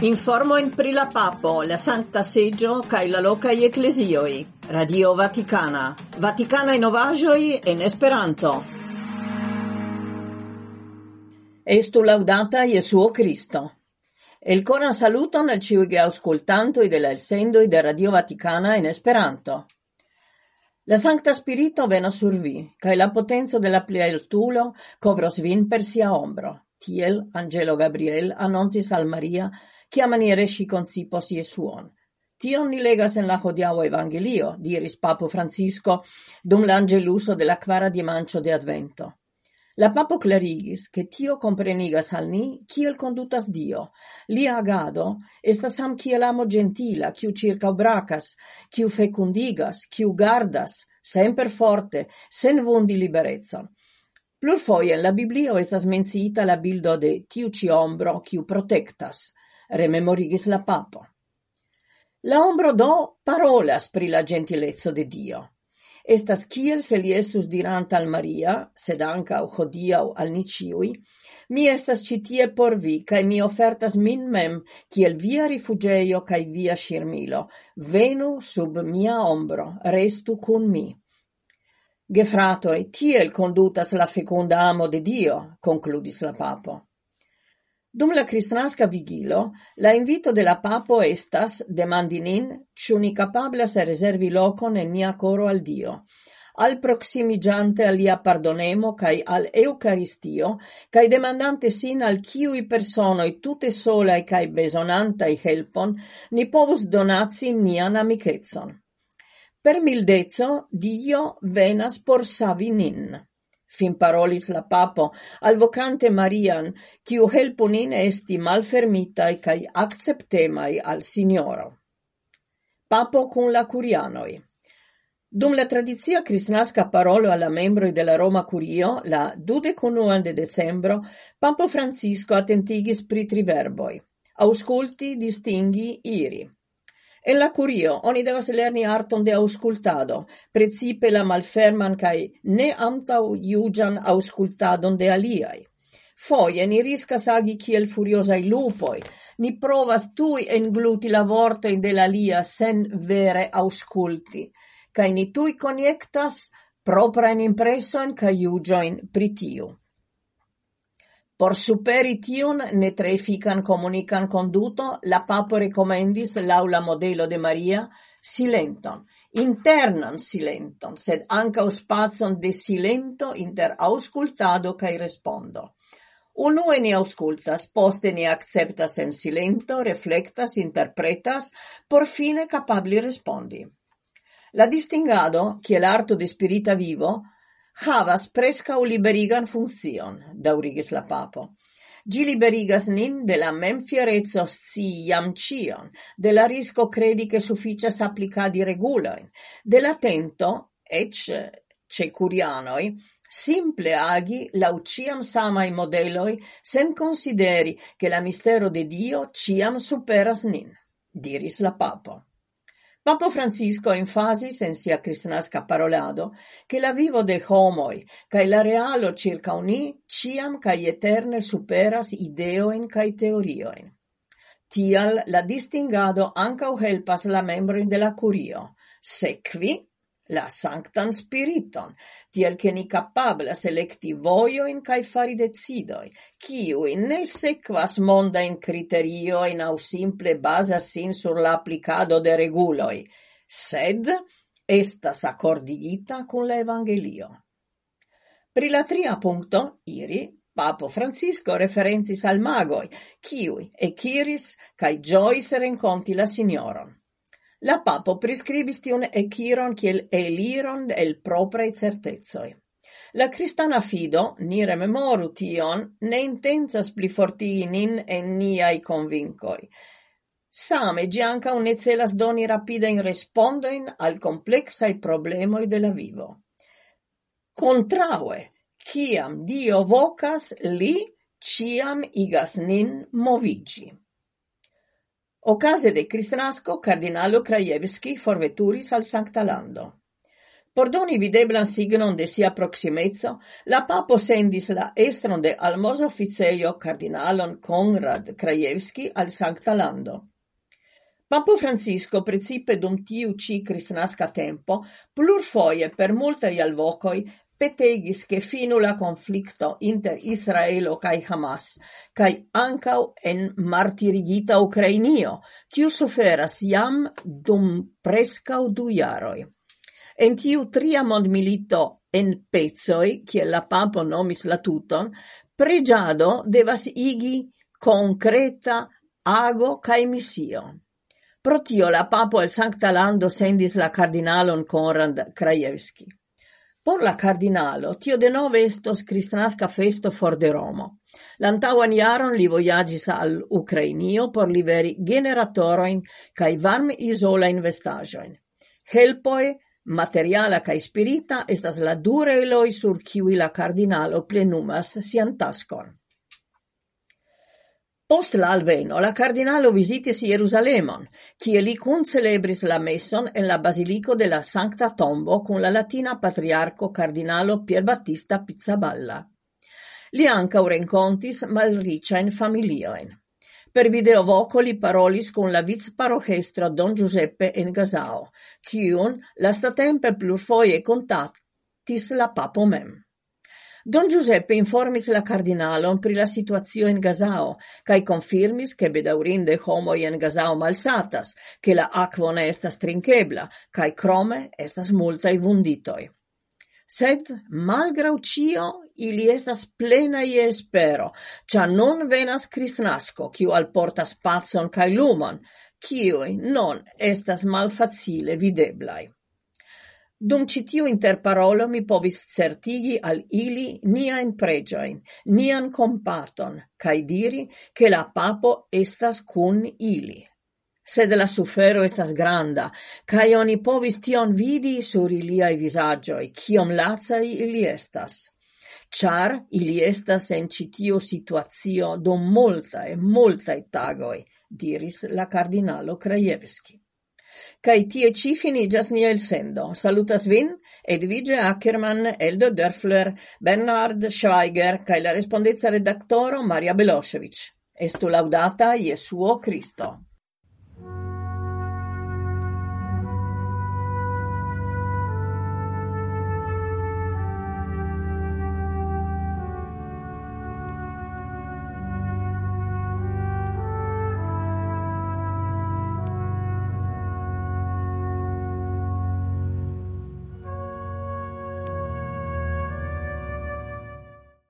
Informo in pri la papo, la Sancta Seggio, cae la locai ecclesioi. Radio Vaticana. Vaticana in ovagioi en Esperanto. Estu laudata Iesuo Cristo. El coran saluton al ciuge auscultantoi de la elsendoi de Radio Vaticana en Esperanto. La Sancta Spirito veno sur vi, la potenzo de la plealtulo covros vin per sia ombro. Tiel angelo Gabriel annonsis al Maria kia maniere si concipos Jesuon. Tion ni legas en la hodiavo evangelio, diris papo Francisco dum l'angeluso angeluso de la quara dimancio de Advento. La papo clarigis che tio comprenigas al ni kiel condutas Dio. Lia agado estas sam kiel amo gentila, kiu circa bracas, kiu fecundigas, kiu gardas, semper forte, sen vundi liberezon. Plurfoje en la Biblio estas menciita la bildo de tiu ci ombro kiu protektas, rememorigis la papo. La ombro do parolas pri la gentilezzo de Dio. Estas kiel se li estus dirant al Maria, sed anca o hodiau al niciui, mi estas citie por vi cae mi ofertas min mem kiel via rifugeio cae via shirmilo. Venu sub mia ombro, restu cun mi. Gefratoi, tiel condutas la fecunda amo de Dio, concludis la papo. Dum la cristnasca vigilo, la invito de la papo estas demandi nin ĉu capablas a reservi locon en nia coro al Dio, al proximigiante alia pardonemo cae al Eucaristio, cae demandante sin al ciui personoi tute solae cae besonantai helpon, ni povus donazi nian amicetson. Per mildeco Dio venas por savi nin. Fin parolis la papo, alvocante Marian, quiu helpu nin esti malfermitai cae acceptemai al signoro. Papo cun la curianoi. Dum la tradizia cristnasca parolo alla membroi della Roma Curio, la dudecunuan de decembro, Papo Francisco attentigis pri triverboi. Ausculti, distinghi, iri. En la curio oni devas lerni arton de auscultado, precipe la malferman cae ne amtau iugian auscultadon de aliai. Foie ni riscas agi kiel furiosai lupoi, ni provas tui engluti la vortojn de la lia sen vere ausculti, cae ni tui coniectas proprajn impresojn kaj ca iugioin pritiu. Por superi tion ne tre efican comunican conduto, la papo recomendis l'aula modelo de Maria silenton, internan silenton, sed ankaŭ spacon de silento inter auscultado cae respondo. Unue ni auscultas, poste ni acceptas en silento, reflectas, interpretas, por fine capabli respondi. La distingado, kiel arto de spirita vivo, havas presca u liberigan funkcion, daurigis la papo. Gi liberigas nin de la memfiereco scii jam cion, de la risco credi che sufficias applicadi reguloin, de la tento, ec ce curianoi, simple agi lau ciam samai modeloi sen consideri che la mistero de Dio ciam superas nin, diris la papo. Papo Francisco enfasis en sia cristnasca parolado che la vivo de homoi cae la realo circa uni ciam cae eterne superas ideoin cae teorioin. Tial la distingado ancau helpas la membrin de la curio, sequi la sanctan spiriton, tiel che ni capablas electi voioin cae fari decidoi, ciui ne sequas criterio criterioin au simple basa sin sur l'applicado de reguloi, sed estas accordigita cun la Evangelio. Pri la tria punto, iri, Papo Francisco referenzis al magoi, ciui eciris cae giois renconti la signoron. La papo prescribis tion ekiron kiel eliron el proprei certezoi. La cristana fido, ni rememoru tion, ne intencas plifortigi nin en niai convincoi. Same gi anca un celas doni rapidain respondoin al complexai problemoi de la vivo. Contraue, ciam Dio vocas, li ciam igas nin movigi. Ocase de Cristnasco, cardinalo Krajewski forveturis al Sancta Lando. Por doni videblan signon de sia proximezzo, la papo sendis la estron de almos officeio cardinalon Konrad Krajewski al Sancta Lando. Papo Francisco precipe dum tiu ci cristnasca tempo plurfoie per multai alvocoi petegis che finu la conflicto inter Israelo kai Hamas kai ankau en martirigita Ukrainio, kiu suferas jam dum preskaŭ du jaroj. En tiu tria mondmilito en pezoj, kie la papo nomis la tuton, pregiado devas igi concreta ago cae misio. Pro tio la papo el Sancta Lando sendis la cardinalon Konrad Krajewski. Por la cardinalo, tio de nove estos cristnasca festo for de Romo. L'antauan iaron li voyagis al Ucrainio por liveri generatoroin cae varm isola investagioin. Helpoi, materiala cae spirita, estas la du reloj sur kiuj la cardinalo plenumas sian taskon. Post l'alveno, la cardinalo visitis Jerusalemon, cie li cun celebris la messon en la basilico de la Sancta Tombo con la latina patriarco cardinalo Pier Battista Pizzaballa. Li ancau rencontis malricain familioen. Per videovoco li parolis con la viz parochestro Don Giuseppe Engasao, cion la statempe plurfoie contattis la papo mem. Don Giuseppe informis la cardinalon pri la situazio en Gazao, cae confirmis che bedaurinde homo en Gazao malsatas, che la aquo ne estas trinkebla, cae crome estas multai vunditoi. Sed, malgrau cio, ili estas plena je espero, cia non venas Cristnasco, kiu alportas pazon cae lumon, kiui non estas malfacile videblai. Dum ĉi tiu interparolo mi povis certigi al ili niajn pregioin, nian compaton, cae diri, che la papo estas cun ili. Sed la sufero estas granda, cae oni povis tion vidi sur iliai visagioi, kiom lazai ili estas char ili estas en citio situazio dum multae, multae tagoi, diris la cardinalo Krajevski. Kai tie ĉi finiĝas nia elsendo. Salutas vin Edvige Ackermann, Eldo Dörfler, Bernard Schweiger kai la respondezza redaktoro Maria Belosevic. Estu laudata Jesuo Christo.